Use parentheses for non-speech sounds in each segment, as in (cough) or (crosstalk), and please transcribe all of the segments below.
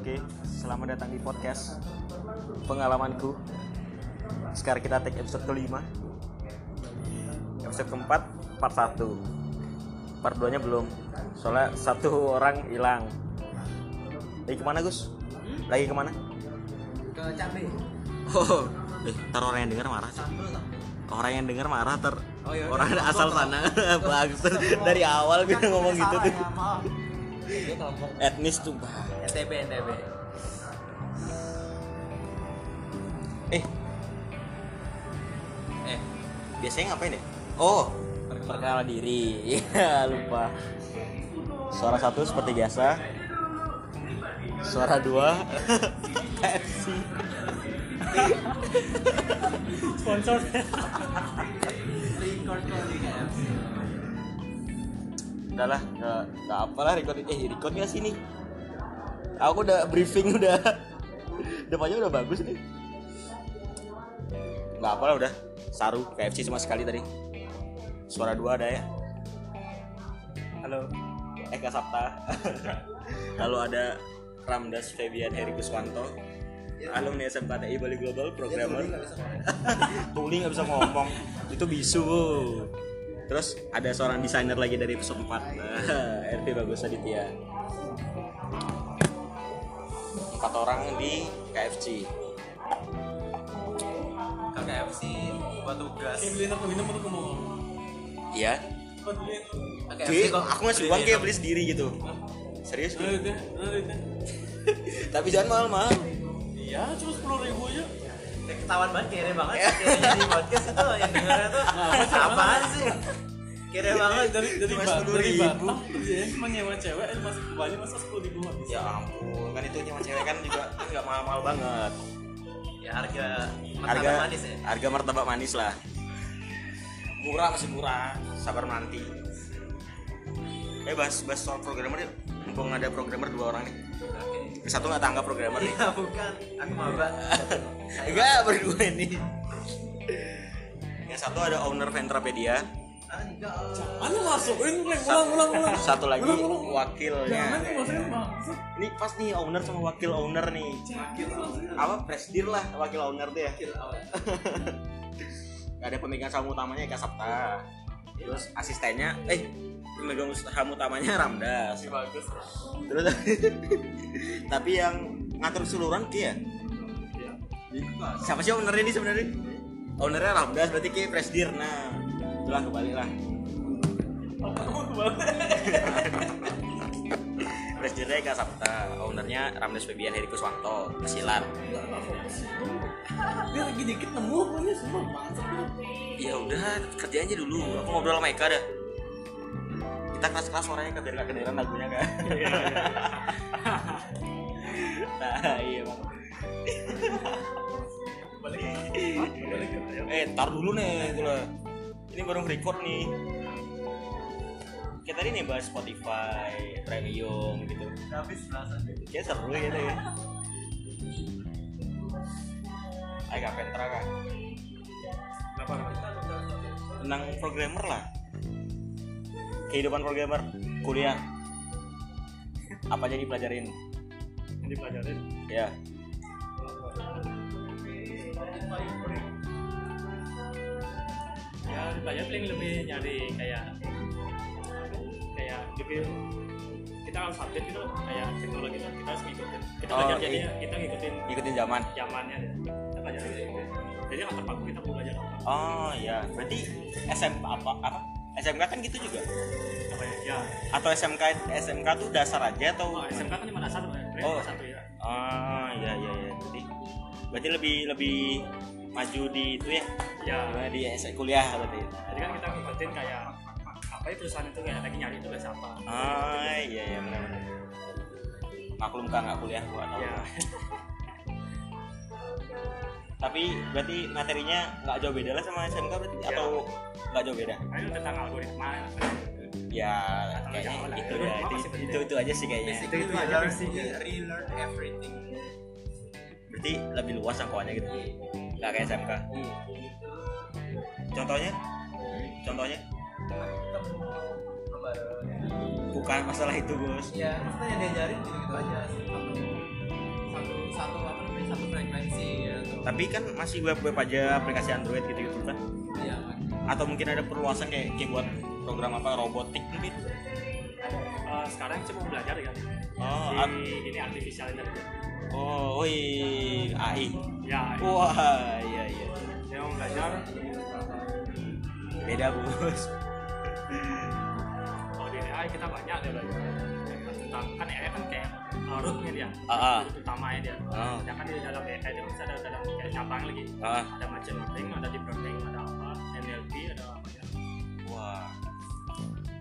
Oke, selamat datang di podcast pengalamanku. Sekarang kita take episode kelima. Episode keempat, part 1 Part 2 nya belum. Soalnya satu orang hilang. Lagi ke mana Gus? Lagi ke mana? ke cabe Oh, eh, ntar orang yang denger marah sih. Orang yang denger marah ter Oh, iya, orang iya. asal sana (laughs) bagus dari awal gue ngomong gitu tuh etnis tuh bah. NTB NTB eh. Eh. Biasanya ngapain ya? Oh. Perkenalan diri. (laughs) Lupa. Suara satu seperti biasa. Suara dua. (laughs) KFC sponsor. (laughs) Record KFC udahlah nggak nggak apalah record eh record nggak sini aku udah briefing (laughs) udah. Depannya udah bagus nih. Nggak apalah udah. Saru KFC cuma sekali tadi. Suara dua ada ya? Halo. Eka Sapta lalu (laughs) ada Ramdas Febian Heri Kuswanto. Alumni SMKTI Bali Global Programmer. (laughs) Tuli nggak bisa ngomong. Itu bisu Bu. Terus ada seorang desainer lagi dari episode 4 (laughs) RP Bagus Aditya. Empat orang di KFC ke KFC buat tugas. Beli aku minum aku mau iya. Kau beli Ke cuy KFC kok. aku ngasih uang kayak beli sendiri gitu. Serius Nah, itu, nah, itu. (laughs) tapi jangan mahal-mahal. Iya cuma sepuluh ribu aja. Kayak ketahuan banget kere banget (laughs) kere di podcast itu yang dengarnya tuh. Apaan sih kere banget dari dari 10.000. dari Batam kerjanya cuma nyewa cewek eh, masih banyak masa sepuluh ribu habis. Ya ampun kan itu nyaman cewek kan juga kan nggak mahal-mahal banget. Ya harga harga martabak manis ya. harga martabak manis lah. Murah masih murah sabar nanti. Eh bahas bahas soal programmer yuk. Mumpung ada programmer dua orang nih. Oke. Yang satu nggak tanggap programmer nih. Ya bukan. Aku maba enggak berdua ini. Yang satu ada owner Ventrapedia Enggak mana masukin ulang ulang ulang ulang. Satu lagi Ulang, ulang. wakilnya. Jangan masukin maksud ini pas nih owner sama wakil owner nih. Apa presdir lah wakil owner tuh ya Gak ada pemegang saham utamanya Eka Sapta terus asistennya eh pemegang saham utamanya Ramdas. Bagus terus (laughs) tapi yang ngatur keseluruhan Ki ya? Siapa sih ownernya ini sebenarnya? Ownernya Ramdas berarti Ki presdir nah itulah kembali lah. Presdirnya Eka Sapta ownernya Ramdas Febian Heri Kuswanto pesilat (laughs) dia lagi dikit nemu pokoknya semua mantap ya udah kerja aja dulu. Aku ngobrol sama Eka dah. Kita keras keras suaranya biar gak kedengeran lagunya kan (laughs) nah iya bang. Balik balik eh tar dulu nih gula ini baru record nih. Kita tadi nih bahas Spotify premium gitu. Habis belasan kayak seru gitu ya. Ayo pentra kan kenapa tentang programmer lah. Kehidupan programmer kuliah. Apa aja dipelajarin? Yang dipelajarin. Ya ya dipelajari paling lebih nyari kayak kayak lebih kita harus update gitu kayak teknologi lah kita harus ngikutin kita Oh, belajar iya. jadinya kita ngikutin ikutin zaman. zamannya kita belajar gitu. jadi nggak terpaku kita mau belajar apa oh ya berarti SM apa apa? SMK kan gitu juga? Apa ya? Ya. Atau SMK SMK tuh dasar aja atau oh, SMK kan cuma dasar oh. satu ya. Oh iya iya iya. Berarti berarti lebih lebih maju di itu ya? Ya. Gimana di S- kuliah berarti? Jadi kan kita ngikutin kayak apa ya perusahaan itu kayak lagi nyari tugas apa? Ah iya iya benar benar. Maklum kan nggak kuliah gua tahu. Ya. Tapi berarti materinya nggak jauh beda lah sama SMK berarti? Ya. atau nggak jauh beda? Nah, itu tentang algoritma ya Atau itu ya. Itu, itu itu aja sih kayaknya. Itu we aja sih. relearn everything. Berarti lebih luas jangkauannya gitu nggak kayak SMK contohnya? Contohnya? Bukan masalah itu bos. Ya maksudnya yang diajarin gitu gitu aja frekuensi ya atau tapi kan masih web web aja aplikasi Android gitu gitu kan? Ya atau mungkin ada perluasan kayak kayak buat program apa robotik mungkin? Eh, sekarang mau belajar ya. Oh di ini artificial intelligence oh woi AI. Ya wah iya iya. Dia mau belajar. Beda bos. Kalau di AI kita banyak dia belajar tentang kan AI kan kayak uh, rootnya dia. Ah, ah. root utamanya dia. Ah. sedangkan di dalam AI itu bisa ada dalam kayak cabang lagi. Ah. ada machine learning ada deep learning ada apa NLP ada apa ya. Wah.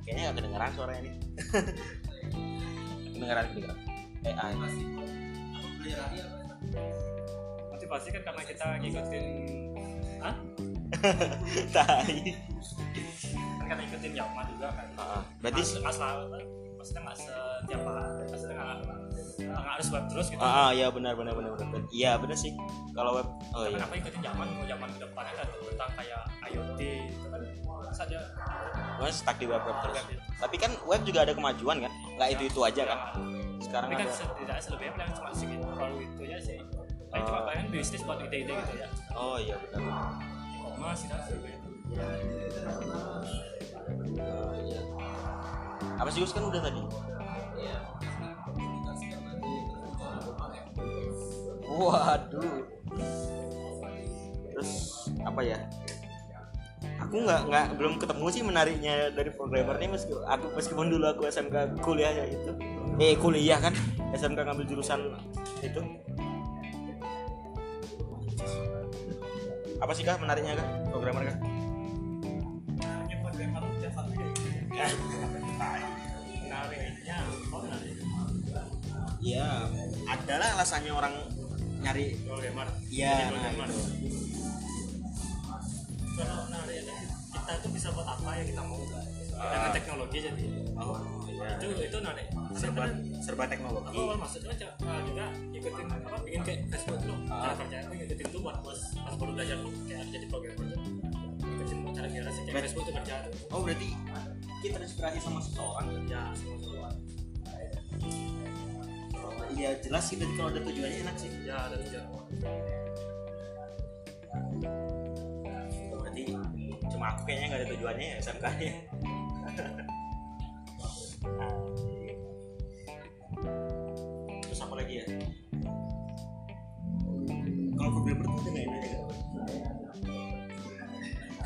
Kayaknya gak kedengeran suaranya nih. (laughs) Kedengeran kedengeran. AI motivasi kan karena kita ngikutin Hah? (laughs) tai. Kan karena ngikutin zaman juga kan. Ah, berarti Nggak- selalu maksudnya nggak setiap hari maksudnya nggak nggak harus web terus gitu. Ah, ah iya benar benar benar benar. Iya benar sih. Kalau web oh iya. Kenapa ikutin zaman mau zaman ke depannya kan tentang kayak IoT gitu kan? Saja Mas stuck di web web terus tapi kan web juga ada kemajuan kan? Nggak itu itu aja kan sekarang tapi kan ada setidaknya selebihnya paling cuma segitu. Kalau itu ya sih. Paling cuma paling bisnis buat ide-ide gitu ya. Oh iya benar. E-commerce gitu selebihnya. Oh, iya. apa sih Gus kan udah tadi? Waduh. Terus apa ya? Aku nggak nggak belum ketemu sih menariknya dari programmer ini meski aku meskipun dulu aku SMK kuliah ya itu eh kuliah kan? SMK ngambil jurusan itu. Apa sih kah menariknya kah programmer kah menariknya menarik Iya, adalah alasannya orang nyari programmer. Iya, nah, programmer. kalau menarik ya, kita itu bisa buat apa yang kita mau dengan teknologi jadi oh iya itu itu menarik serba Karena serba teknologi. Masuknya aja uh, juga ikutin apa bikin kayak Facebook dulu cara kerja aku ngikutin tuh buat pas pas baru belajar kayak jadi programmer tuh ngikutin cara biasa sih kayak Facebook tuh kerja tuh. Oh berarti kita terinspirasi sama seseorang. Ya semua semua iya jelas sih berarti kalau ada tujuannya enak sih. Ya ada tujuan. Berarti cuma aku kayaknya nggak ada tujuannya ya SMK nya terus apa lagi ya? Kalau programmer tuh ada nggak enaknya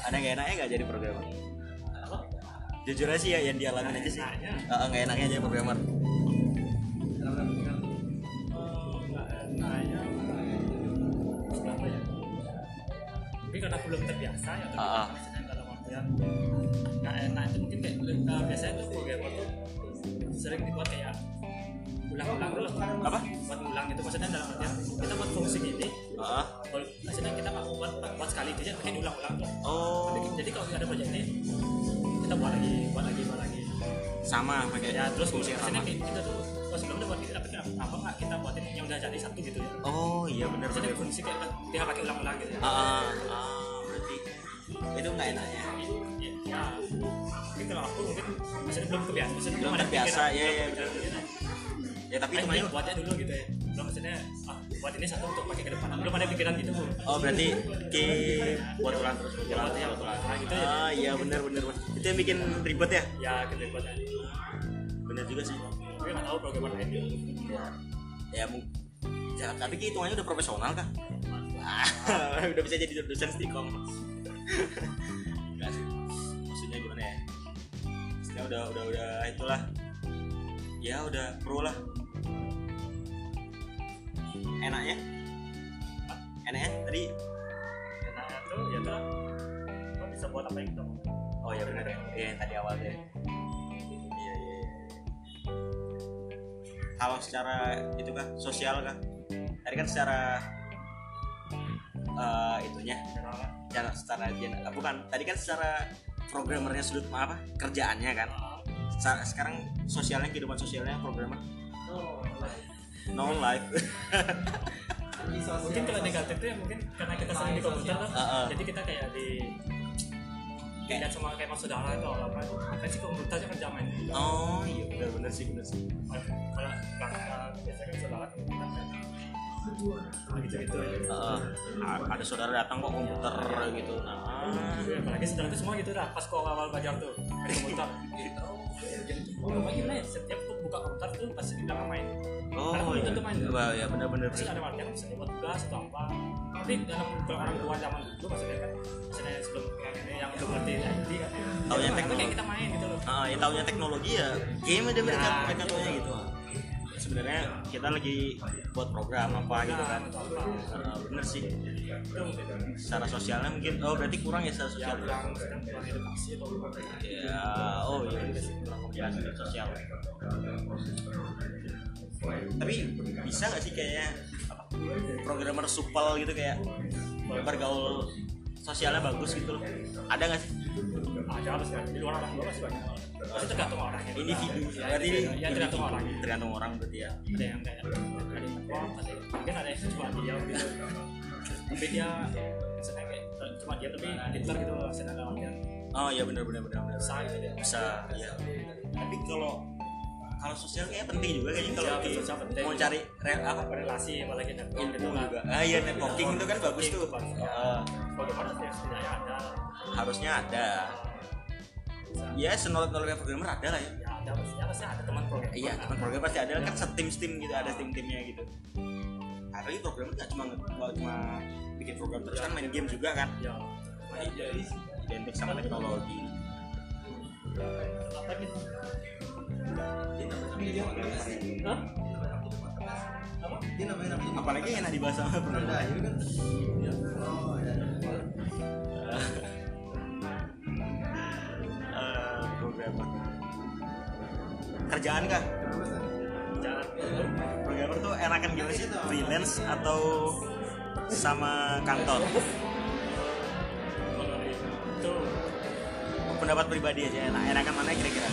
ada nggak enaknya nggak jadi programmer? Jujur aja sih ya yang dialamin aja sih. Enaknya. Nggak enaknya jadi programmer. Ya ya mungkin karena belum terbiasa ya tapi maksudnya dalam artian nggak enak itu mungkin kayak uh, biasanya tuh programmer tuh sering dibuat kayak ulang-ulang dulu. Apa? buat ulang itu maksudnya dalam artian kita buat fungsi ini kalau maksudnya kita nggak mau buat buat sekali itu aja mungkin diulang-ulang. Tuh oh. Jadi, jadi kalau ada proyek ini kita buat lagi buat lagi buat lagi. Sama pakai ya terus fungsi maksudnya sama. kita tuh. Pas sebelum udah buat gitu tapi kenapa kenapa nggak kita buatin yang udah jadi satu gitu ya? Oh iya benar maksudnya fungsi kayak tinggal pakai ulang-ulang gitu ya? Ah, ah, ah, berarti itu nggak enaknya ya, ya mungkin kalau aku mungkin maksudnya belum kebiasa maksudnya Belum ada terbiasa, iya, iya, kepikiran gitu. ya tapi itu mayu buatnya dulu gitu ya. Belum maksudnya ah buat ini satu untuk pakai ke depan. Belum ada pikiran gitu bu. Oh berarti ki buat ulang terus buat yang terus. Ulang nah, gitu ya ah iya benar benar itu yang bikin ribet ya? Ya gitu buatnya benar juga sih. Tapi nggak tahu programmer lain gitu. Ya ya, mu- ya tapi hitungannya udah profesional kah? Wah, (laughs) udah bisa jadi dosen stikom Enggak sih (laughs) udah udah udah itulah. Ya udah pro lah. Enaknya enaknya tadi? Nah itu ya tuh kok bisa buat apa yang kita mau. Oh ya benar ya. Iya, yang tadi awal deh iya iya iya. kalau secara itu kan sosial kan tadi kan secara eh, itunya. Secara secara bukan tadi kan secara programmernya sudut apa? Kerjaannya kan? Sekarang sosialnya kehidupan sosialnya programmer? No life (laughs) mungkin kalau negatif tuh ya mungkin karena kita sering di komputer kan Heeh. jadi kita kayak di Kayak- kayak sama kayak mas saudara atau apa itu kan sih komputer aja kerja main? Oh iya benar benar sih benar sih. Kalau kalau biasanya kan saudara kan. kita gitu gitu Heeh. A- ada saudara datang kok komputer gitu nah apalagi setelah itu semua gitu dah pas kau awal belajar tuh komputer Oh, gimana ya? Setiap tuh buka komputer tuh pasti kita main. oh Karena iya itu main. Wah, ya benar-benar Pasti ada warga misalnya buat tugas atau apa. Tapi dalam kalau orang tua zaman dulu maksudnya kan, misalnya sebelum yang ini yang belum ngerti IT kan, Taunya ya, teknologi. kayak kita main gitu loh. Ah, ya taunya teknologi ya game aja mereka Ya, mereka taunya gitu sebenarnya kita lagi buat program apa gitu kan atau apa. Ah, bener sih secara sosialnya mungkin oh berarti kurang ya secara ya sosial apa. ya oh iya sih kurang komunikasi sosial tapi bisa nggak sih kayaknya programmer supel gitu kayak bergaul sosialnya bagus gitu loh. Ada nggak sih? Ada harus kan di luar orang tua masih banyak. Pasti tergantung orangnya. individu Ya, berarti ya tergantung orangnya. tergantung orang berarti ya. Ada yang kayak ada yang ada yang mungkin ada yang cuma diam gitu tapi dia kayak cuma diam tapi pintar gitu misalnya dalam dia. Oh iya benar benar benar benar bisa gitu dia bisa ya tapi kalau kalau sosial kayaknya penting juga kayaknya kalau Ya, sosial penting. mau cari rel apa? Berrelasi apalagi network gitu kan. juga. Ah iya networking itu kan bagus tuh. Networking, Ah, bagaimana sih setidaknya ada. Harusnya ada. Ya senolak noloknya programmer ada lah ya. Ya ada maksudnya pasti ada teman program iya teman programmer pasti ada. Kan setim tim gitu ada tim timnya gitu. Apalagi programmer nggak cuma nggak cuma bikin program terus kan main game juga kan. Ya. Identik sama teknologi. Apa gitu Hah? Dia namanya namanya apalagi yang enak dibahas sama Dayu kan. Oh, ya. (laughs) Eh, programmer kerjaan kah? Programmer tuh enakan gimana sih freelance atau sama kantor? Itu pendapat pribadi aja enak enakan mana kira-kira?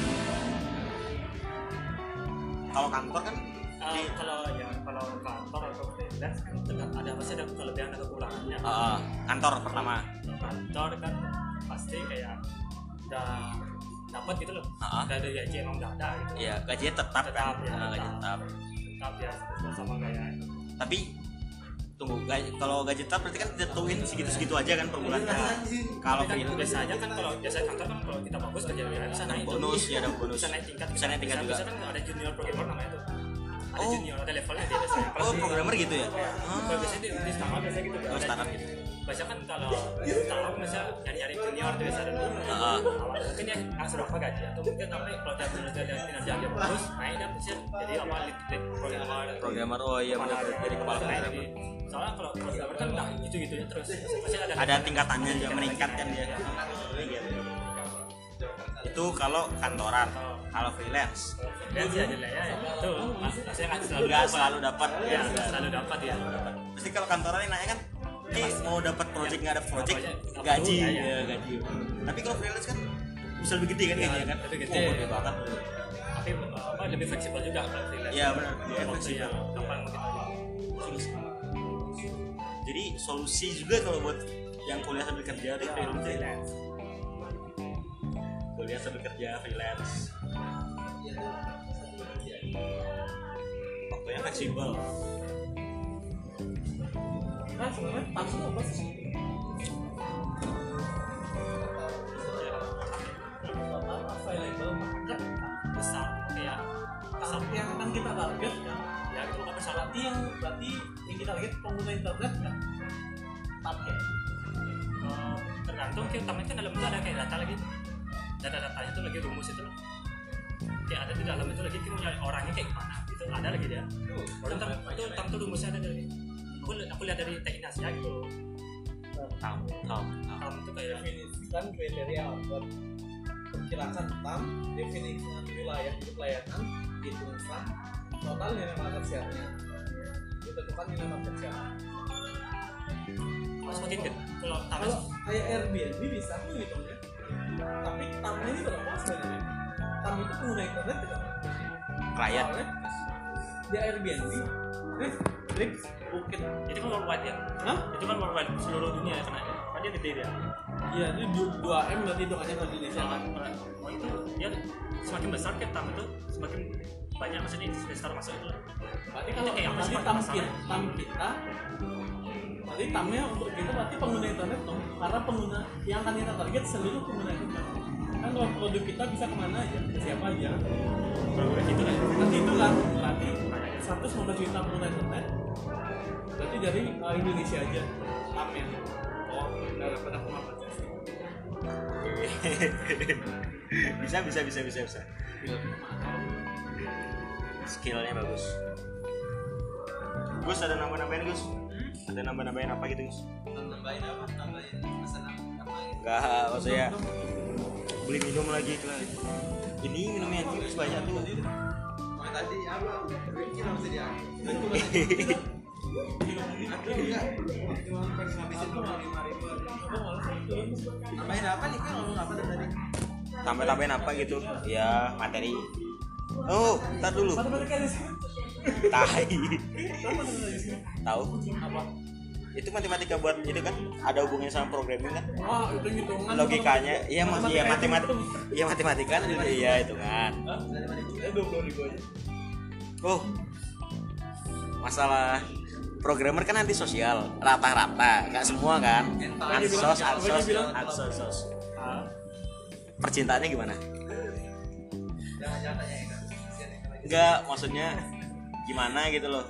Kalau kantor kan di kalau ya kalau kantor atau freelance kan ada pasti ada kelebihan atau kekurangannya. Eh, kantor pertama. Kantor kan pasti kayak udah dapat gitu loh. Udah ada gaji emang udah ada gitu. Ya gajinya tetap, Tetap, kan? ya, gaji tetap. tetap. Tetap ya sama kayak tapi tunggu gaji, kalau gaji tetap berarti kan ditentuin segitu-segitu aja kan per bulannya. Kalau Tapi kan freelance biasa aja. kan kalau biasa kantor kan kalau kita bagus kerja ya bisa naik bonus ya ada bonus. Bisa naik tingkat bisa naik tingkat juga. bisa kan ada junior programmer namanya tuh ada Oh. junior ada levelnya dia biasanya Kalau oh di- programmer gitu ya? Kalau biasanya di, di startup biasanya gitu. Oh, startup junior. gitu. biasa kan kalau di startup biasa nyari-nyari junior tuh biasa dulu. Ah. mungkin ya langsung berapa gaji atau mungkin sampai kalau dia kinerja dia kinerja dia bagus naik dia bisa jadi apa lead, programmer. Programmer oh iya benar jadi kepala programmer. soalnya kalau programmer kan nggak gitu-gitu ya terus. Pasti ada ada tingkatannya juga meningkat kan dia Iya. Itu kalau kantoran kalau freelance. Sih aja lah ya itu saya nggak selalu nggak dapat. selalu dapat. Ya selalu dapat ya pasti kalau kantoran yang nanya kan Ki mau dapat project nggak ada project gaji. ya gaji. Tapi kalau freelance kan bisa lebih gede kan gajinya kan? lebih gede. oh, banget. Tapi apa lebih fleksibel juga kalau freelance. Iya, benar. Iya, waktu fleksibel. kapan kita jadi solusi juga kalau buat yang kuliah sambil kerja freelance. ya. freelance kuliah sambil kerja freelance waktunya fleksibel nah sebenarnya langsung apa sih besar kayak besar yang akan kita target kan ya itu bukan besar berarti yang berarti yang kita target pengguna internet kan target Eh, tergantung kita kan dalam itu ada kayak data lagi data-datanya itu lagi rumus itu loh. Kayak ada di dalam itu lagi kita mau nyari orangnya kayak gimana? Itu ada lagi dia. Baru ntar itu ntar tuh rumusnya ada dari aku aku lihat dari teknik Asia gitu. Tahu tahu Tam itu kayak definisikan kriteria buat perkirakan tentang definisikan wilayah untuk layanan hitungan total nilai market share-nya ditentukan nilai market share semakin gede kalau kalau kayak Airbnb bisa tuh gitu ya tapi tamu ini berapa sebenarnya tamu itu pengguna internet tidak klien. Soalnya di Airbnb. Riff, Riff, Bukit. Itu kan worldwide ya? Hah? itu kan worldwide seluruh dunia ya karena kan dia gede dia? Iya, itu 2 M berarti hitungannya ke Indonesia. Kan? Oh itu dia semakin besar kan tamu itu semakin banyak maksudnya investor masuk itu. Berarti Itu kalau kayak apa sih berarti Pak, tam masalahnya? kita, tam kita berarti tamnya untuk kita berarti pengguna internet dong. Karena pengguna yang akan kita target seluruh pengguna internet. Kan kalau produk kita bisa ke mana aja? Ke siapa aja? Program itu kan nanti itu kan berarti 115 juta pengguna internet. Berarti dari uh, Indonesia aja. Tamnya oh daripada kemampuan sih bisa bisa bisa bisa bisa. Skillnya bagus. Gus ada nambah-nambahin Gus ada nambah-nambahin apa gitu Gus Nambahin apa? Nambahin pesan apa? Nambahin. enggak maksudnya beli minum lagi ke ini minumnya anjing banyak tuh tadi apa? Bikin apa sih dia? Aku enggak. Cuma pengen ngabisin cuma lima ribu. Nambahin apa nih kan ngomong apa tadi? tambah-tambahin apa gitu ya materi oh ntar dulu tahi Tahu? Apa? itu matematika buat itu kan ada hubungannya sama programming kan? Wah, itu hitungan. logikanya. Iya mas iya Matematika iya matematika kan? Iya hitungan Hah? 20 ribu aja. oh. Masalah programmer kan anti sosial rata-rata nggak semua kan? Ansos ansos ansos percintaannya gimana? Kan. Kan nggak maksudnya gimana gitu loh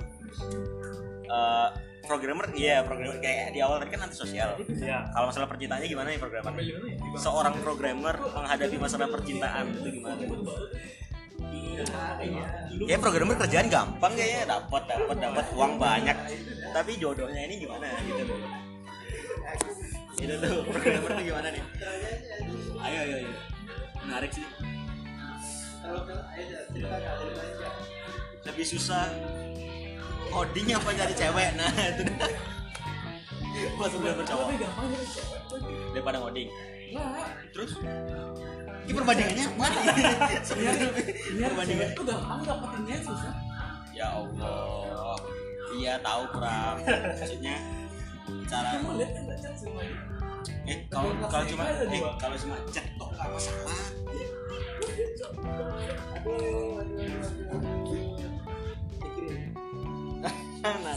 Eh, programmer iya programmer kayak di awal tadi kan anti sosial ya kalau masalah percintaannya gimana nih programmer? Ya? seorang programmer menghadapi masalah percintaan itu gimana? Ya programmer kerjaan gampang kayaknya dapat dapat dapat uang banyak. Tapi jodohnya ini gimana gitu? Loh itu tuh programmer tuh gimana nih? Ayo ayo ayo. Menarik sih. Lebih susah coding apa cari cewek? Nah (laughs) itu pas programmer cowok Tapi gampang jadi cewek. daripada ngoding Nah, terus? Ini perbandingannya? Apa nih sebenarnya perbandingan. tuh gampang dapetinnya susah. ya Allah. Iya tahu kurang. Maksudnya cara Kamu lihat kan baca semuanya. eh kalau kalau cuma eh kalau cuma chat kok nggak masalah Apa.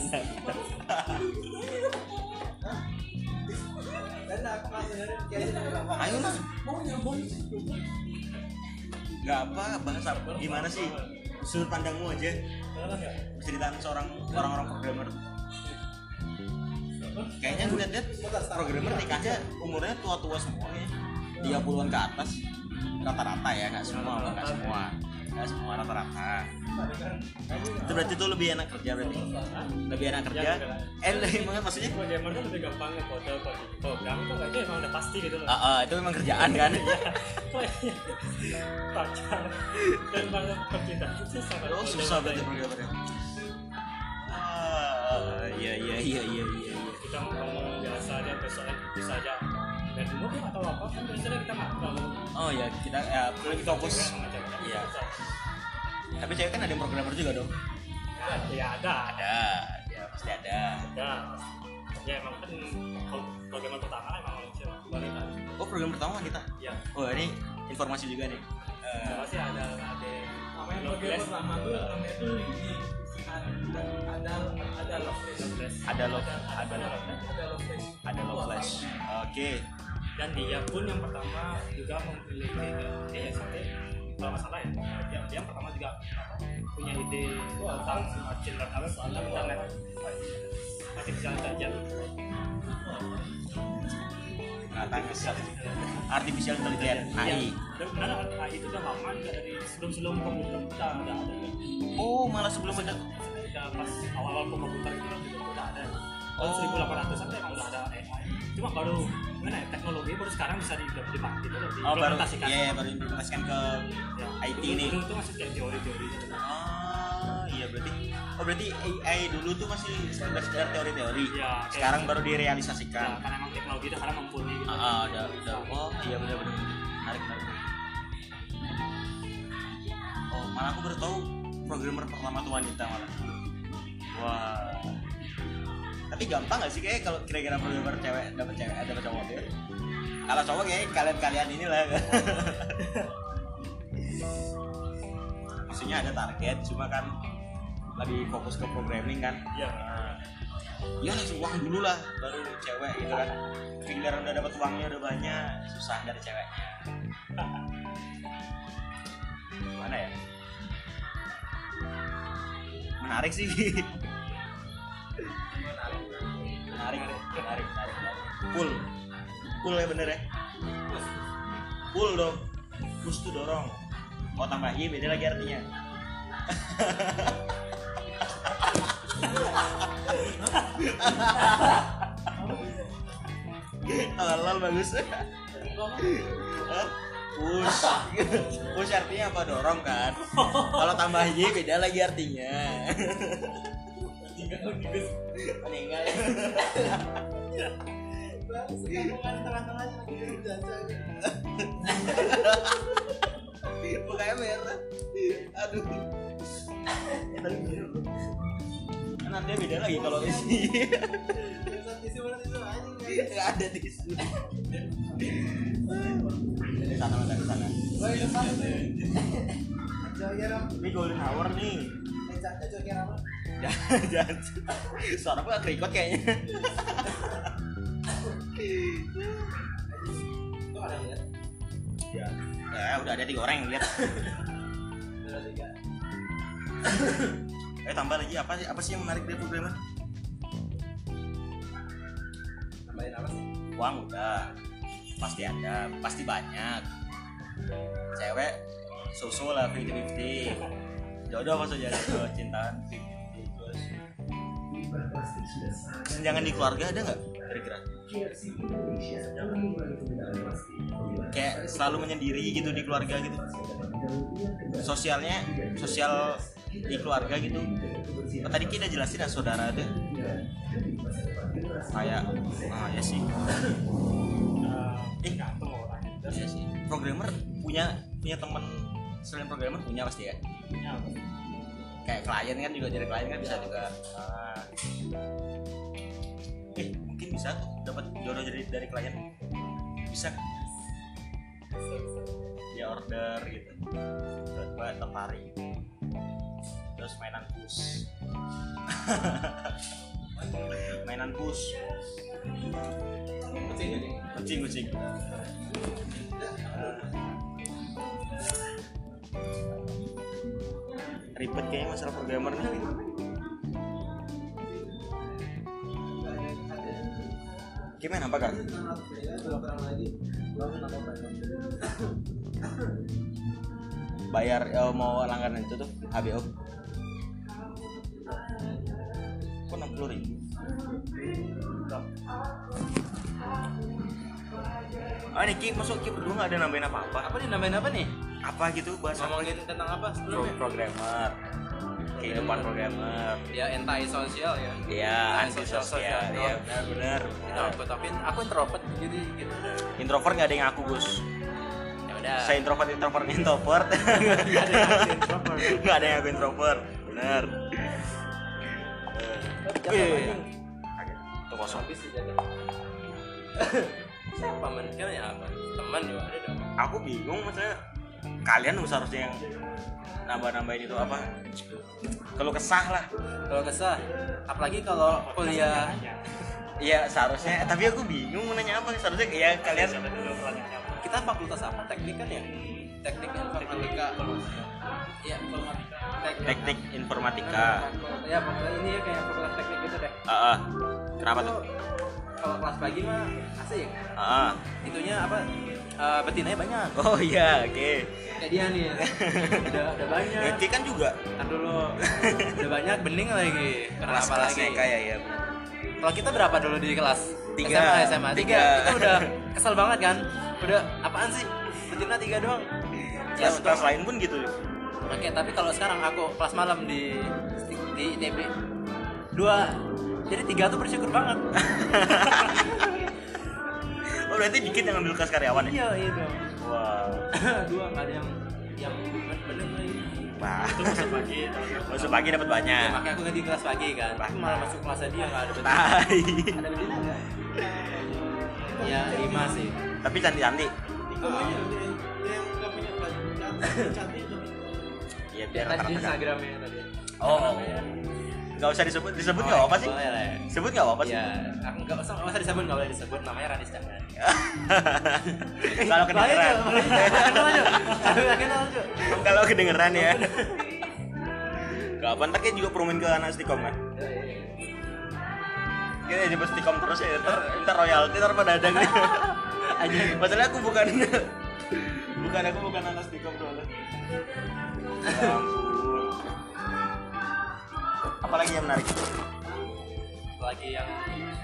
ayo lah nggak apa bahas apa gimana sih? Sudut pandangmu aja. Ceritaan seorang orang-orang programmer. Kayaknya gue liat-liat programmer nikahnya umurnya tua-tua semua ya. 30-an ke atas. Rata-rata ya nggak semua nggak semua nggak semua rata-rata. Itu berarti tuh lebih enak kerja berarti? Lebih enak kerja? Eh lebih maksudnya? Programmer kan lebih gampang ngekode kode program itu kayaknya emang udah pasti gitu loh. Ah, ah, itu memang kerjaan kan? Kayaknya pacar. Dan banget percintaan itu sangat oh susah berarti programmernya ah iya iya iya iya iya. Iya. kita ngomong biasa aja besoknya aja dan dulu apa kan biasanya kita nggak terlalu oh ya kita ya lebih fokus. kan Iya. tapi cewek kan ada yang programmer juga dong. Ya, ya ada. Ada ya pasti ada. Ada. Ya emang kan pro- programmer pertama emang manusia wanita oh program pertama wanita ya oh ini informasi juga nih. Eh, siapa sih ada ada. Namanya program pertama tuh? Namanya tuh ini ada ada ada love flash. ada love ada ada love Ada love flash. ada love flash oke dan dia pun yang pertama juga memiliki ide yang sampai kalau nggak salah ya dia, dia yang pertama juga punya ide tentang cinta kalau soal internet artificial intelligence artificial artificial intelligence AI Iya. dan benar AI itu udah lama juga dari sebelum sebelum komputer udah ada. Oh malah sebelum ada. Udah pas awal awal komputer itu udah ada. Oh. tahun 1800 an emang udah ada AI cuma baru gimana ya sekarang bisa di dipakai gitu loh oh baru diimplementasikan iya baru implementasikan ke Ya. IT Dulu- nih. dulu itu masih kayak teori-teori gitu oh iya berarti oh berarti AI dulu tuh masih sekedar sekedar teori-teori. Iya, kayak- sekarang baru ya, direalisasikan karena emang teknologi itu sekarang mumpuni gitu. Ah ah, udah udah. Oh iya benar benar. Menarik menarik. Oh malah aku baru tahu programmer pertama tuh wanita malah. Wah. Tapi gampang gak sih kayak kalau kira-kira programmer cewek dapat cewek ada cowok dia kalau cowok kayak kalian kalian inilah isunya ada target cuma kan lebih fokus ke programming kan. Iya. Ya langsung uang dulu lah baru cewek gitu kan. Giliran udah dapat uangnya udah banyak susah dari ceweknya. Gimana ya? Menarik sih. Menarik menarik. Menarik menarik cool cool ya bener ya cool dong push tuh dorong mau tambah i beda lagi artinya Halal bagus. Push. Push artinya apa dorong kan? Kalau tambah Y beda lagi artinya. Meninggal Mukanya merah. Aduh. Kan nanti beda lagi kalau isi. Nggak ada tisu. Dari sana mana ke sana. Ini golden hour nih. (laughs) Jangan, jangan. Suara gue kerikot kayaknya. (laughs) Ya, ya udah ada tiga orang yang lihat. Eh tambah lagi apa sih apa sih yang menarik dari programmer? Tambahin apa sih? Uang udah pasti ada, pasti banyak. Cewek susu lah 50-50 Jodoh maksudnya jodoh cintaan 50-50 terus Jangan di keluarga ada nggak? Kira-kira? Kayak selalu menyendiri gitu di keluarga gitu. Sosialnya, sosial di keluarga gitu. Oh, Tadi kita jelasin ya saudara ada. Kayak, ah ya sih. Eh Iya sih. Programmer punya punya teman selain programmer punya pasti ya. punya Kayak klien kan juga dari klien kan bisa juga. Ah. Eh mungkin bisa tuh dapat jodoh dari dari klien. Bisa. Dia order gitu. Tiba-tiba tertarik. Terus mainan push. (laughs) mainan push. Kucing kucing. Ribet kayaknya masalah programmer nih gimana apa kak? bayar eh, mau langganan itu tuh HBO kok 60 ribu Ah nih Ki, masuk Ki berdua gak ada nambahin apa-apa Apa nih nambahin apa nih? Apa gitu bahasa Ngomongin tentang apa Pro- sebelumnya? programmer kehidupan programmer Ya anti sosial ya. Iya, anti sosial. sosial. Iya, benar, benar. Aku tapi aku introvert jadi gitu. Introvert nggak ada yang aku Gus. Ya udah. Saya introvert, introvert, introvert. (laughs) Nggak ada yang aku introvert. Benar. Iya, iya, iya. Kaget. Itu kosong. habis. (laughs) Siapa men? Kan ya apa? Teman juga ada dong. Aku bingung maksudnya kalian seharusnya yang nambah-nambahin itu apa? Kalau kesah lah. Kalau kesah, apalagi kalau kuliah Iya seharusnya, eh, tapi aku bingung mau nanya apa seharusnya ya kalian kita fakultas apa? Teknik kan ya? Teknik informatika. Iya, teknik. teknik informatika. Ya, pokoknya ini ya kayak fakultas teknik gitu deh. Ah, ah. kenapa tuh? Kalau kelas pagi mah asik. Ah, ah. Itunya apa? Eh, betinanya banyak. Oh iya, oke. Kayak dia nih. udah udah (laughs) banyak. Oke kan juga Ntar dulu. udah banyak bening lagi. Kenapa lagi? kayak ya. Kalau kita berapa dulu di kelas? Tiga. SMA, SMA. Tiga. Tiga. Itu udah (laughs) kesel banget kan? Udah apaan sih? Betina tiga doang. Ya, Kelas, kelas lain pun gitu. Oke, tapi kalau sekarang aku kelas malam di di ITB dua jadi tiga tuh bersyukur banget. (laughs) Oh berarti dikit yang ambil kelas karyawan ya? iya, iya dong. Wah. (laughs) dua nggak ada yang yang bener lagi. Wah. itu masuk pagi Masuk pagi dapat Ya, banyak. makanya aku ganti kelas pagi kan. Aku malah masuk kelasnya dia nggak ada betina. Tai. Ada betina nggak? Ya lima sih. Tapi cantik-cantik. ya biar tadi rata-rata Instagramnya tadi oh nggak usah disebut disebut nggak apa sih? boleh ya. Sebut nggak apa sih? Ya aku nggak usah nggak usah disebut nggak boleh disebut. Namanya Ranis Chandra. Kalau kedengeran. kalau kedengeran ya. Gak apa ntar juga promoin ke anak Stikom kan kita nyebut Stikom terus ya. Ntar, ntar royalti ntar pada ada nih aja masalahnya aku bukan bukan aku bukan anak Stikom soalnya. ampun. (laughs) apalagi yang menarik? Lagi yang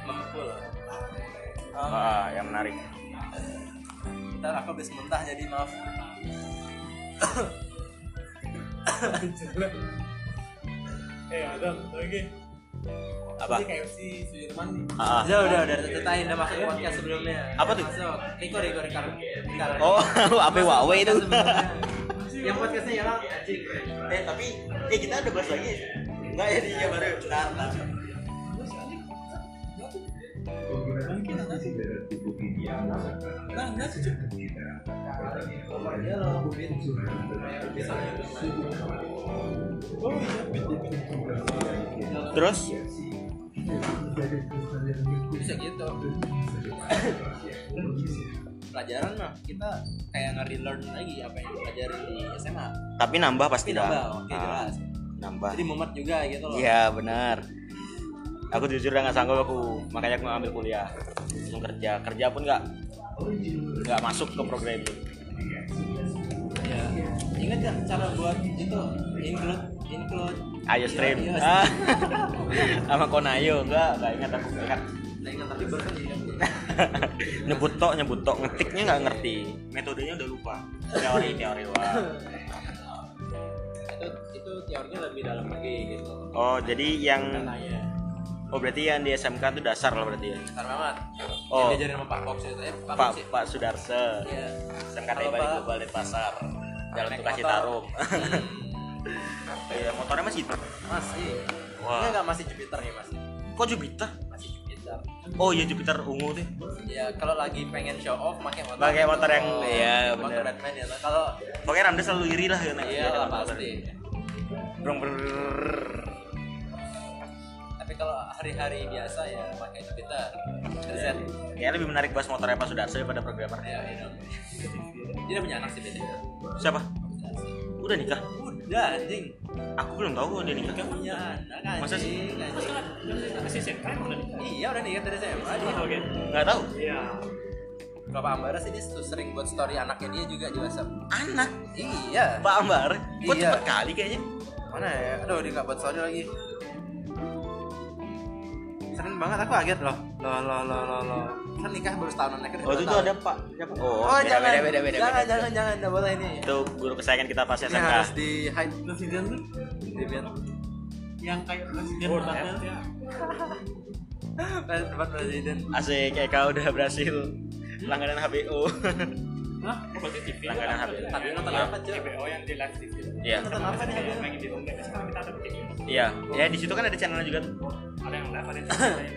memukul. Ah yang menarik. Ntar aku habis muntah jadi maaf. (coughs) Eh ada lagi. Apa? Ini KFC Sudirman. Nih ah. Udah udah udah ceritain udah masuk podcast sebelumnya. Apa tuh? masuk. Riko Riko Riko Riko oh (laughs) apa wawe itu? Yang podcastnya ya anjing. Eh tapi eh kita udah bahas lagi ya baru iya Bin, Bin, Bin. terus? Bisa gitu. Pelajaran mah kita kayak nge-relearn lagi apa yang dipelajarin di SMA tapi nambah pasti tapi dah nambah oke Ah, jelas nambah. Jadi mumet juga gitu loh. Iya benar. Aku jujur udah nggak sanggup aku makanya aku ngambil kuliah. Langsung kerja. Kerja pun nggak nggak masuk ke program itu ya ingat gak cara buat itu? Include include. Ayo stream. Iya, iya. Ah. (laughs) sama konayo enggak nggak ingat aku nggak ingat. Nah, ingat tapi baru (laughs) nyebut tok nyebut tok. Ngetiknya nggak ngerti. Metodenya udah lupa. Teori teori wah (laughs) itu itu teorinya lebih dalam lagi gitu. Oh jadi yang katanya oh berarti yang di SMK itu dasar lah berarti ya? Besar banget. Oh. yang diajarin sama Pak Fox itu eh Pak Pak ya? Pak Sudarse Iya. SMK Kalau Bali Pak- Global Denpasar Jalan Tukang. Citarum. Hmm, (laughs) Iya, motornya masih itu masih. Wah. ini enggak masih Jupiter nih masih kok Jupiter oh iya Jupiter ungu tuh. Ya kalau lagi pengen show off pakai motor. Pakai motor yang- Oh, iya, motor bener. Batman ya kalau pokoknya Ramda selalu iri lah ya naik iya lah motor. pasti Brong, tapi kalau hari-hari biasa ya pakai Jupiter. Z Kayaknya lebih menarik bahas motornya Pak Sudarso daripada programmer. Ya itu dia udah punya anak sih beda siapa? Udah nikah udah anjing aku belum tahu dia nikah punya anak anjing Masa sih? anjing. masih SMK emang udah nikah iya udah nikah dari SMA dia oke nggak tahu iya Kalau Pak Ambaras ini tuh sering buat story anaknya dia juga di WhatsApp. anak Iya. Pak Ambar kok Iya. cepet kali kayaknya Mana ya? Aduh, dia nggak buat story lagi. Sering banget aku kaget loh. Loh, loh, loh, loh, loh. Kan nikah baru setahun anaknya. oh itu tuh ada Pak siapa oh, Oh, beda, jangan, beda beda beda jangan, beda. jangan, jangan, nggak boleh ini. itu guru kesayangan kita pas SMK harus di hide presiden tuh di biar yang kayak presiden Oh, ya. tempat presiden. asik kayak kau udah berhasil langganan HBO Hah? Oh, berarti TV Langganan kan? HP. Tapi nonton apa cuy? TBO yang di live TV iya Nonton apa di kita ada TV iya ya di situ kan ada channelnya juga tuh ada yang live ada (laughs) yang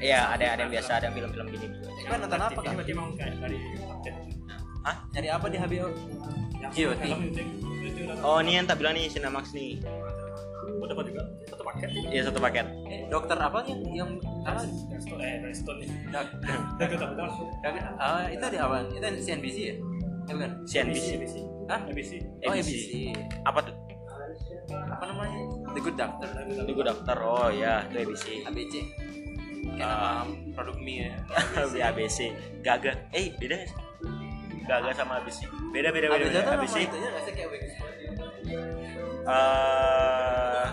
iya ada ada yang biasa ada yang film-film gini juga Kan nonton apa kan? Kayak dari Hah? Nyari apa di HBO? yang GOT. oh ini yang tak bilang nih Cinemax nih oh, dapat juga satu paket iya satu paket Eh, dokter apa yang yang apa? Eh nih betul (laughs) dok- ah, itu di apa? Itu CNBC ya? Eh bukan. CNBC Hah? ABC Oh. ABC. apa tuh Apa namanya? The Good Doctor. itu gue daftar oh ya itu ABC ABC. Kayak Ah. nama produk mie ya. (laughs) ABC Gaga eh beda sih Gaga sama ABC beda beda beda, ABC beda. itu ABC itunya nggak sih kayak eh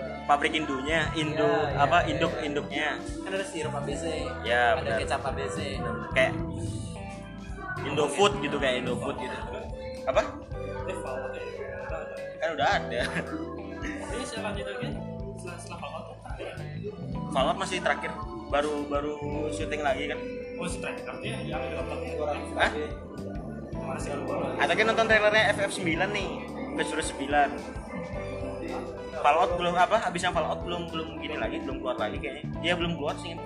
apa. pabrik indunya Indo Iya, iya, apa iya, induk iya. induknya Kan ada sirup ABC. Ya, Ada benar. kecap ABC. kayak Indofood gitu kayak Indofood gitu apa ya kan udah ada. Ini selanjutnya lagi setelah setelah Fallout ada ya? Fallout masih terakhir. Baru baru syuting lagi kan? Oh si terakhir artinya? Yang helikopternya Hah? mana sih lupa Atau kan nonton trailernya FF9 nih. Episode 9 Fallout belum apa habis yang Fallout belum belum gini lagi belum keluar lagi kayaknya. Dia belum keluar sih.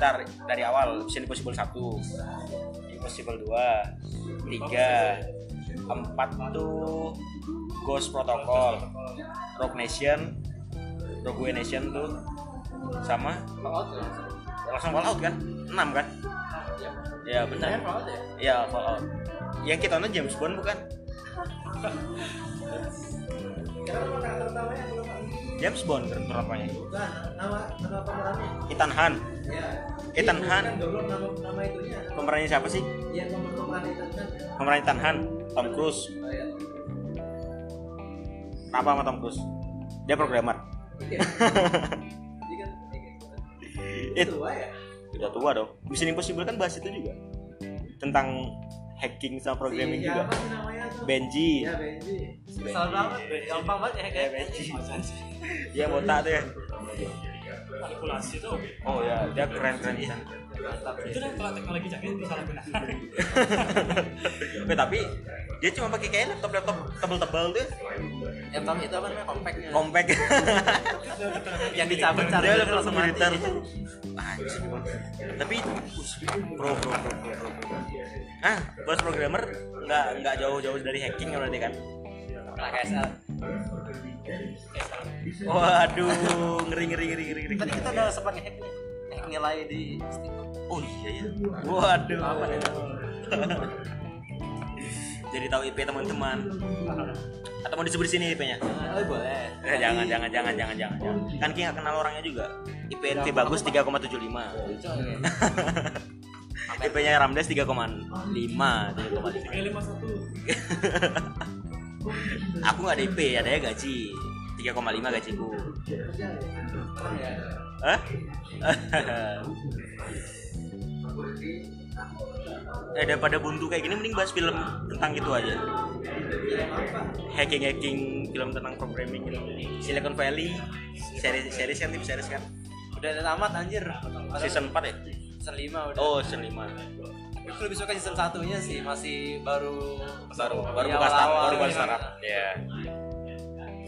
Ntar dari awal Mission Impossible 1 Impossible 2 tiga empat tuh Ghost Protocol Rock Nation Rogue Nation tuh sama Fallout ya, langsung. Fallout kan enam kan Ya. ya benar ya? ya Fallout yang kita nonton James Bond bukan (laughs) James Bond berapanya Bukan, nama nama pemerannya. Ethan Hunt Ya. Ethan Bukan, Hunt. belum nama nama itunya. pemerannya siapa sih Iya, pemeran Ethan Hunt. pemeran Ethan Hunt Tom Cruise Oh, iya. apa sama Tom Cruise dia programmer Iya. (laughs) It- Tua ya? udah tua dong Mission Impossible kan bahas itu juga tentang hacking sama programming Si juga. Siapa sih namanya tuh? Benji. Ya, Benji. Banget, gampang banget ya kayak dia botak tuh ya manipulasi tuh oh ya dia keren keren bisa itu kan kalau teknologi canggih bisa gunakan (laughs) Eh, tapi dia cuma pakai kayak laptop laptop tebel-tebel tuh. Yang tahu itu apa namanya? Compactnya. Compact. (laughs) Yang dicabut dia chargernya laptop langsung mati tapi pro pro pro pro pro, ah bos programmer nggak nggak jauh-jauh dari hacking kan berarti kan? Nah KSL waduh ngeri ngeri ngeri ngeri ngeri Tadi kita udah sempat ngehack nih Hack nilai di Steam oh iya ya waduh Apa nih? jadi tahu IP teman-teman atau mau disebut di sini IP-nya Oh boleh Eh, jangan, jangan, jangan, jangan, jangan, jangan. Kan Ki nggak kenal orangnya juga. IP NV bagus 3,75. IP-nya (laughs) Ramdes 3,5, 3,5. lima satu (laughs) Aku nggak ada IP, ada ya gaji. 3,5 gajiku. Hah? (laughs) eh daripada buntu kayak gini mending bahas film tentang itu aja. Hacking hacking film tentang programming gitu. Silicon Valley, series series kan tim series kan. Udah ada tamat anjir Season 4 ya? Season 5 udah Oh, season 5. Aku lebih suka season satunya sih Masih baru Baru baru buka start, awal-awal baru buka startup. Iya.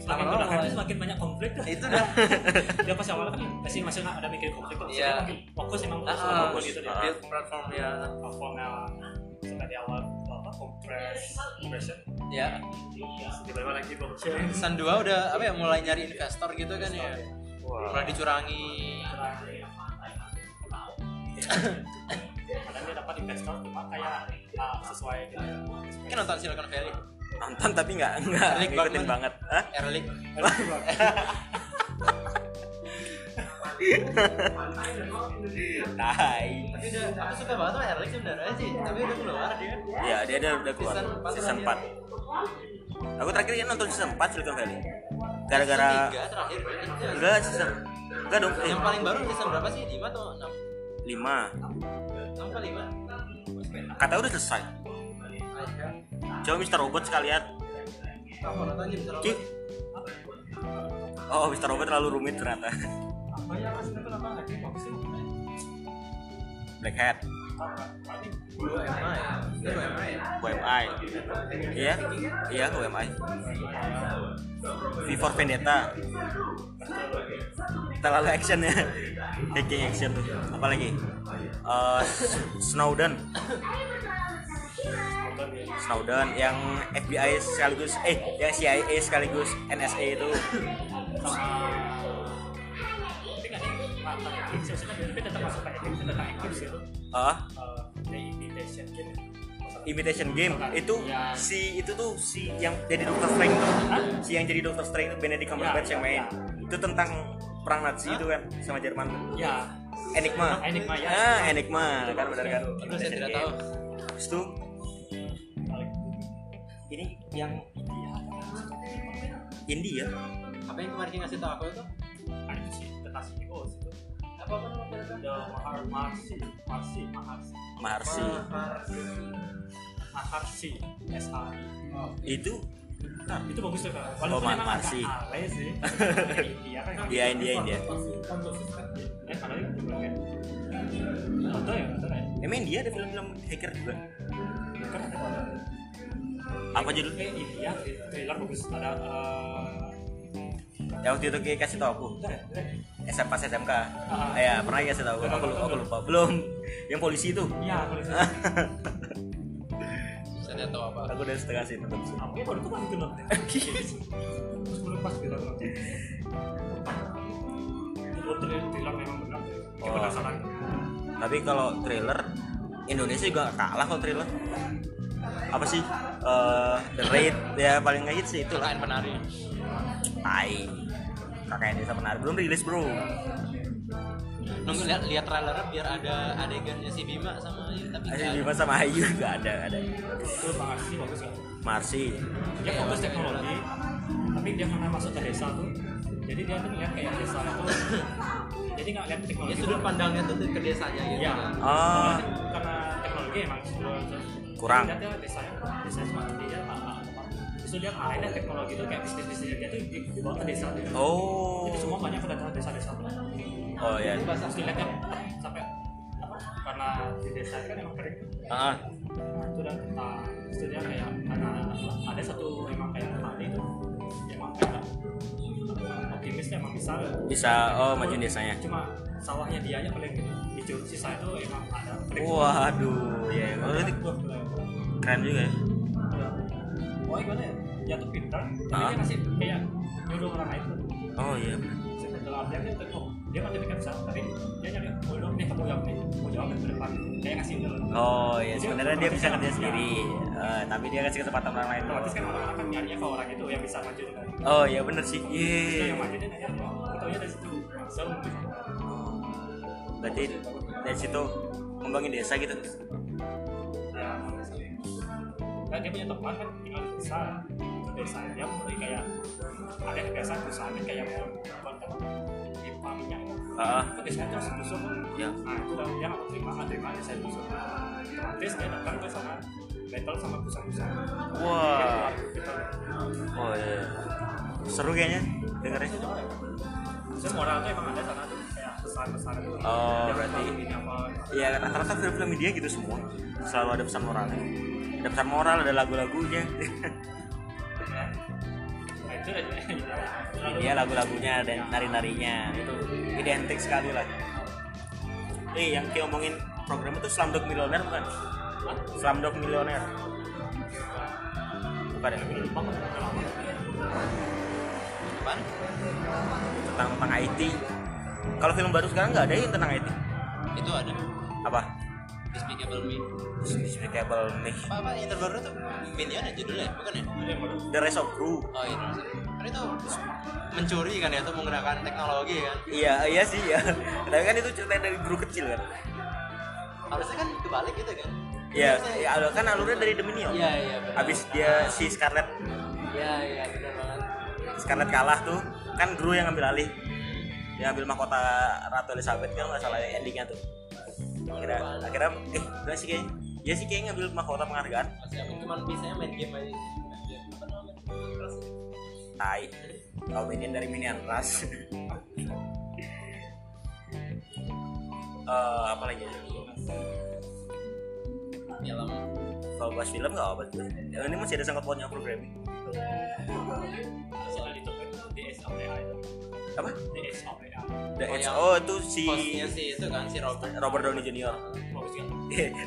semakin Lama-lama udah mulai. semakin banyak konflik tuh Itu dah. (laughs) Dia pas awal kan masih masih nggak ada mikir konflik tuh Iya. fokus emang fokus Ah, fokus gitu dia. build platform ya platformnya sampai di awal apa compress compression Ya tiba-tiba lagi blockchain Season 2 udah apa ya mulai nyari investor gitu kan ya. Mulai dicurangi (laughs) kadang dia dapat investor cuma kayak ah, sesuai gitu Kan nonton Silicon Valley Nonton tapi nggak nggak Rick ngikutin Bachman. banget. Hah? Erlich Tai. Tapi udah aku suka banget sama Erlich sebenarnya sih Tapi udah keluar dia Ya, dia udah udah keluar Season empat season terakhir. 4. Aku terakhir ya nonton season 4 Silicon Valley. Gara-gara Season 3 terakhir berarti. enggak season enggak dong, eh, Yang paling baru season berapa sih? 5 atau 6? 5. 6 apa 5? Kata udah selesai. Coba Mr. Robot sekalian. Ki. Oh, Mr. Robot terlalu rumit ternyata. ya Black Hat, Blue MI Itu Blue MI ya? UMI. Iya, iya UMI. V for Vendetta. Terlalu action ya. Hacking action. Apalagi? Eh, Snowden. Snowden yang FBI sekaligus eh yang CIA sekaligus NSA itu tapi itu tetap itu ah eh, the imitation game. Imitation game? itu Ya. si itu tuh si yang jadi Doctor Strange tuh. si yang jadi Doctor Strange itu Benedict Cumberbatch Ya, yang main. ya. itu tentang perang Nazi itu kan sama Jerman. Ya. Enigma. Enigma, ya. ah Enigma. Kan benar kan Aduh saya tidak tahu. Terus tuh ini yang India. Apa yang kemarin ngasih tau aku itu? itu sih tentang CEO itu The Mahar Marsi Marsi Maharsi Marsi Maharsi S A I itu Nah, itu bagus tuh kak. Oh, Walaupun memang Maharsi. agak alay sih. (laughs) India kan. Iya, India, India. Eh, kalau itu juga kan. Contoh ya, contoh ya. emang India ada film-film hacker juga Kan ada apa judul Kayak India, trailer bagus. Ada eh, yang waktu itu kayak kasih tau aku bentar ya, bentar ya. SMP SMK Ah. ya pernah kasih tau aku aku lupa, aku lupa. Belum. Yang polisi itu. Iya, kalau itu. Bisa aku udah setengah sih tetap sih. Aku baru tuh (laughs) kan gitu loh terus belum pas gitu loh. Itu trailer memang benar. Oh. penasaran. Tapi kalau trailer Indonesia juga kalah kalau trailer. Apa sih? Eh, the raid. Ya paling nggak hits sih itu lah Lain penari. tai kakaknya desa penari belum rilis bro. Nunggu lihat lihat trailernya biar ada adegannya si Bima sama ini tapi nggak Bima sama Ayu (laughs) nggak ada ada. Itu Bang Arsi bagus kan? Marsi. Dia fokus teknologi tapi dia karena masuk ke desa tuh. Jadi dia tuh ngeliat kayak desa itu. (coughs) Jadi nggak lihat Ya teknologi sudut pandangnya tuh ke desanya gitu. ya kan. oh. Karena teknologi emang sudah Kurang. desanya desa cuma dia itu dia akhirnya teknologi itu kayak bisnis bisnisnya dia tuh di- dibawa ke desa gitu. oh. Itu semua banyak ke desa-desa tuh oh ya terus dilihatnya sampai apa karena di desa itu kan emang kering. Ah. Itu dan tentang itu dia kayak karena ada satu emang kayak petani itu. Dia emang kayak optimis dia emang bisa. Bisa oh majuin desanya. Cuma sawahnya dia aja paling hijau sisa itu emang ada kering. Waduh ya ya. Oh, berarti Wah, gila. keren juga ya. Wah gimana ya? Dia tuh pintar, tapi Ah. dia ngasih kayak nyuruh orang lain tuh. oh iya Dalam artian dia tuh, oh, dia kan jadi bisa, tapi dia nyari oh dong nih kamu jawab nih, mau jawab ke depan. Kayak ngasih dulu. oh ya sebenarnya dia bisa kerja sendiri Eh, tapi dia kasih kesempatan orang lain Otomatis kan orang-orang kan nyarinya ke orang itu yang bisa maju dengan. oh iya bener sih Yeay. yang maju dia nanya, kita dari situ. Gitu. berarti dari situ ngembangin desa gitu Ya, kan dia punya teman kan tinggal di desa desa dia mulai kayak ada kebiasaan perusahaan kan kayak mau bukan pipa minyak ah. itu itu harus busuk ya. Nah itu dia nggak terima nggak terima saya busuk otomatis dia datang ke sana battle sama Dia wah. Gitu. oh iya seru kayaknya dengernya Terus moral tuh emang ada sana tuh kayak pesan-pesan itu Oh, berarti- selalu ini apa? ya rata-rata film-film media gitu semua selalu ada pesan moralnya. Ada pesan moral ada lagu-lagunya. ya. (laughs) Lalu- dia lagu-lagunya dan nari-narinya itu identik sekali lah eh yang kita ngomongin program itu Slumdog Millionaire bukan Hah? Slumdog Millionaire bukan ya Lupa. Apaan? tentang tentang IT kalau film baru sekarang nggak ada yang tentang IT Itu ada. apa Despicable Me. Despicable Me Apa apa yang terbaru tuh Minion ya judulnya, bukan ya? Yang baru. The Rise of Gru Oh iya. Kan itu mencuri kan ya, itu menggunakan teknologi kan. iya iya sih ya tapi kan itu cerita dari guru kecil kan Harusnya kan kebalik gitu kan. Iya, ya, alur- kan alurnya dari Dominion. Iya iya. benar. Habis dia si Scarlett Iya iya benar banget. Scarlett kalah tuh, kan Gru yang ngambil alih. Dia ngambil mahkota Ratu Elizabeth kan nggak salah endingnya tuh. Akhirnya, akhirnya eh enggak sih kayaknya. Ya sih kayaknya ngambil mahkota penghargaan. Cuma bisanya main game aja. Tai. Kau minion dari minion ras. Eh, apa lagi? Film. Kalau bahas film nggak apa tuh. Ya, ini masih ada sangkut pautnya programming. Soal itu kan DSAPA itu. Apa? DSAPA. The Oh, Oh, itu si Hostnya si itu kan si Robert. Robert Downey Jr. Bagus kan?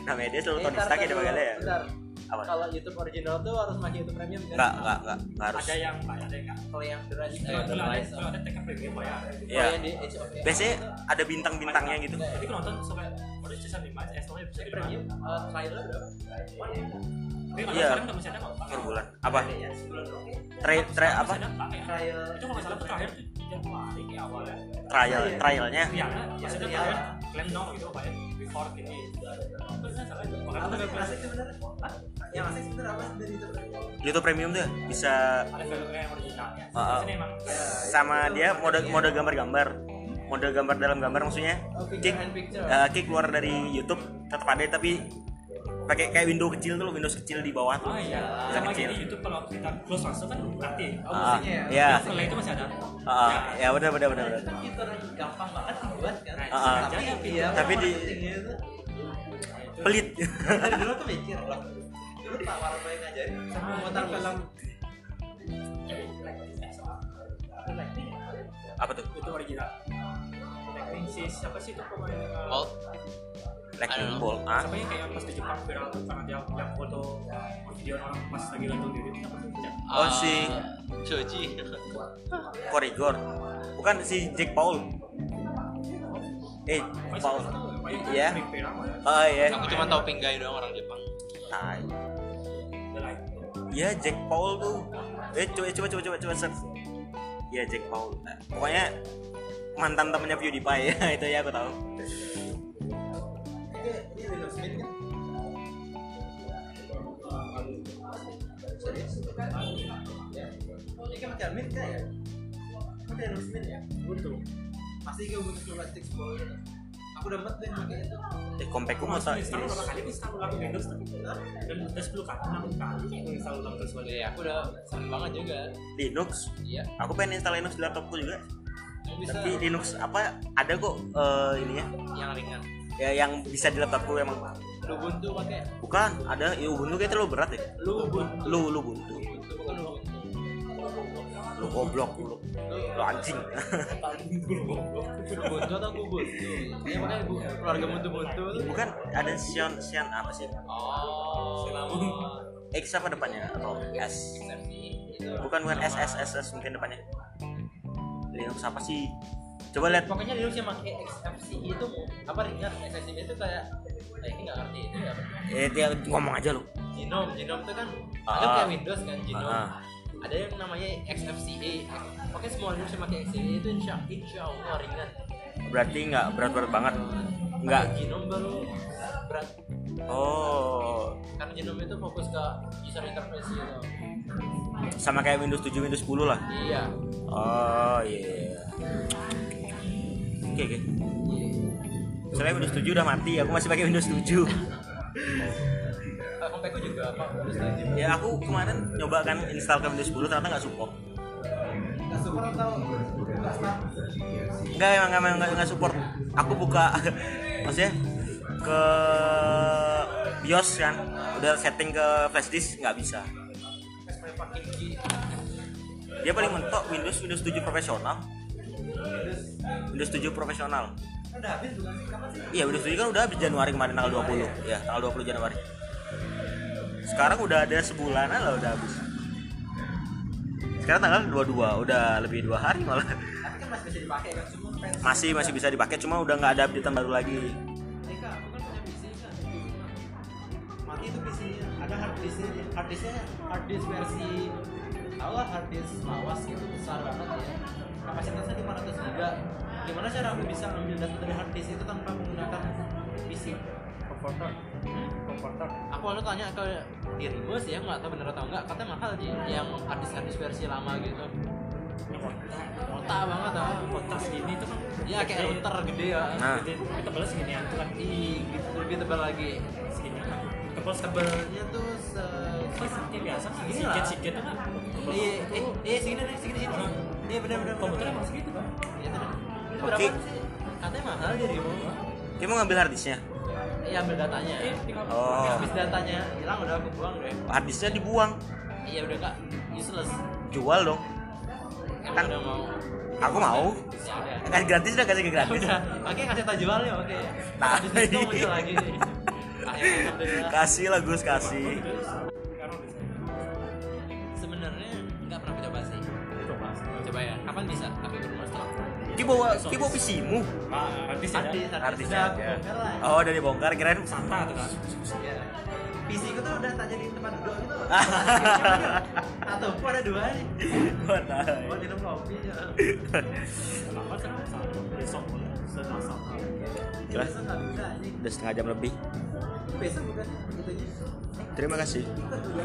Namanya dia selalu Eh, Tony Stark ya panggilnya ya. bentar. Apa? Kalau YouTube original tuh harus pakai YouTube Premium kan? Enggak, enggak, enggak, enggak harus. Ada yang Pak, ada yang nggak. Kalau yang The Rise, eh, The ada, Rise kalau ada tekan premium Pak ya. Iya. Oh, yang di Age of Empires. Biasanya ada bintang-bintangnya gitu. Jadi kalau nonton sampai udah season 5 aja, soalnya bisa di premium eh, trailer berapa? Iya. sekarang nggak masih ada kok. Pak. Per bulan. Apa? Ya, sebulan doang. Tra tra apa? Ya. Trial. Itu kalau nggak salah terakhir Januari kayak awalnya. Trial, trialnya. Iya, masih ada terakhir. Klaim dong gitu Pak ya. Before ini. Yang asik sebenarnya apa dari YouTube? YouTube Premium tuh ya, bisa emang sama dia mode mode gambar-gambar. Mode gambar dalam gambar maksudnya. Oh, Kick, eh, kick keluar dari YouTube tetap ada tapi pakai kayak window kecil tuh, Windows kecil di bawah tuh. Oh iya, Bisa sama kecil. di YouTube kalau kita close langsung kan nanti. Oh, Ah, musiknya ya? Iya. Play itu masih ada. Ah, ya benar benar benar. benar. Itu fitur yang gampang banget dibuat kan. Nah, Ah, ah. Tapi Iya, tapi di- Pelit. dari dulu tuh mikir loh. Dulu Pak Warno yang ngajarin sama mutar film apa tuh? itu original. Lightning si siapa sih itu pemain? uh, Bolt. Lightning. Bolt. Ah. Siapa yang kayak pas di Jepang viral tuh karena dia yang foto video orang pas lagi gantung diri itu apa sih Cak? Oh, si Choji. Korigor. Bukan si Jack Paul. Eh, Paul. Iya. Oh iya. Aku cuma tahu Pinggai doang orang Jepang. Tai. Iya Jack Paul tuh. Eh coba coba coba coba coba search. Iya Jack Paul. Nah, pokoknya mantan temennya PewDiePie ya (laughs) itu ya aku tahu. Ini ini Lino Smith kan? Serius? Ya. Ini kan macam Smith kan ya? Kan Lino Smith ya? Buntu. Pasti ke Ubuntu plastik sepuluh gitu. Aku dapat deh pakai itu. Eh kompekku masa Install berapa kali install ulang Windows tuh? Dan udah 10 kali, 6 kali install ulang terus balik. Iya, aku udah sering banget juga. Linux. Iya. Aku pengen install Linux di laptopku juga. Tapi Linux apa ada kok eh, ininya yang ringan. Ya yang bisa di laptopku emang. Ubuntu pakai? Bukan ada ya Ubuntu kayak terlalu berat ya lu Ubuntu. lu lu Ubuntu Ubuntu bukan Ubuntu. lu goblok lu. Lu anjing. Ubuntu atau Ubuntu? Iya pakai bu keluarga Ubuntu Ubuntu. bukan ada Xion Xion apa sih? Oh. X apa depannya? Atau S. Bukan bukan S S S S mungkin depannya. Linux apa sih coba lihat Pokoknya Linux yang pakai XFCE itu apa ringan XFCE itu kayak kayak ini nggak ngerti itu apa? eh dia ngomong aja lu Genome, Genome itu kan Ah. ada kayak Windows kan Genome. Ah. Ada yang namanya XFCE. Pokoknya semua Linux yang pakai XFCE itu insya, insya Allah ringan. berarti nggak berat-berat banget nggak Genome baru berat. oh Karena Genome itu fokus ke user interface gitu. sama kayak Windows 7 Windows 10 lah Iya. oh iya oke oke soalnya Windows 7 udah mati aku masih pakai Windows 7 Eh, Kompeku juga apa? Windows 7. ya aku kemarin nyoba kan install ke Windows 10 ternyata nggak support Nggak support atau nggak start? Enggak emang emang enggak, enggak support. Aku buka (laughs) maksudnya ke BIOS kan, udah setting ke flash disk nggak bisa. Dia paling mentok Windows Windows 7 profesional. Windows 7 profesional. Udah habis bukan sih? Kapan sih? Iya Windows 7 kan udah habis Januari kemarin tanggal 20 Ya tanggal 20 Januari Sekarang udah ada sebulanan lah udah habis Sekarang tanggal 22 Udah lebih dua hari malah Tapi kan masih bisa dipakai kan? Cuma. Masih masih bisa dipakai cuma udah nggak ada update baru lagi kak, aku kan punya PC kan. Mati itu PC ada hard disknya, hard disknya hard disk versi tahu lah hard disk lawas gitu besar banget ya. Kapasitasnya 500 giga. Gimana cara aku bisa ambil data dari hard disk itu tanpa menggunakan PC? Komforter. Komforter. Aku waktu tanya ke dirimu sih ya nggak tahu bener atau enggak katanya mahal sih yang harddisk harddisk versi lama gitu kota banget ah Kota segini tuh kan. ya kayak router gede ya Nah Gede, tapi tebalnya seginian tuh kan. Ih, gitu lebih tebal lagi Segini kan. Tebal tebelnya tuh se Seperti biasa kan. Segini lah. Sikit-sikit kan. iya eh eh segini nih segini sini iya benar benar Komputer emang segitu kan. Iya, itu Oke. berapa sih? Katanya mahal dirimu Dia mau ngambil harddisknya? Iya ambil datanya. Oh. habis datanya. Hilang udah aku buang deh harddisknya dibuang. Iya udah kak. Useless. Jual dong. Kan- udah mau. Aku mau. Ya Kasih gratis udah kasih ke gratis. udah. Oke kasih tau jualnya oke. Nah. habis itu muncul lagi. (laughs) Kasih lah Gus kasih Coba. ya kapan bisa aku ke rumah setelah Ki bawa Ki bawa PC-mu Ah, habis ya. bongkar lah Oh udah dibongkar kirain Santa tuh kan. Iya. PC ku tuh udah tak jadi tempat duduk gitu. (laughs) Atau aku ada dua nih. Gua tahu Oh di dalam lobby ya. Kenapa sih? Santa. Besok boleh. Selasa. Jelas. Besok nggak bisa ini. Udah setengah jam lebih Besok bukan. Terima kasih Kita juga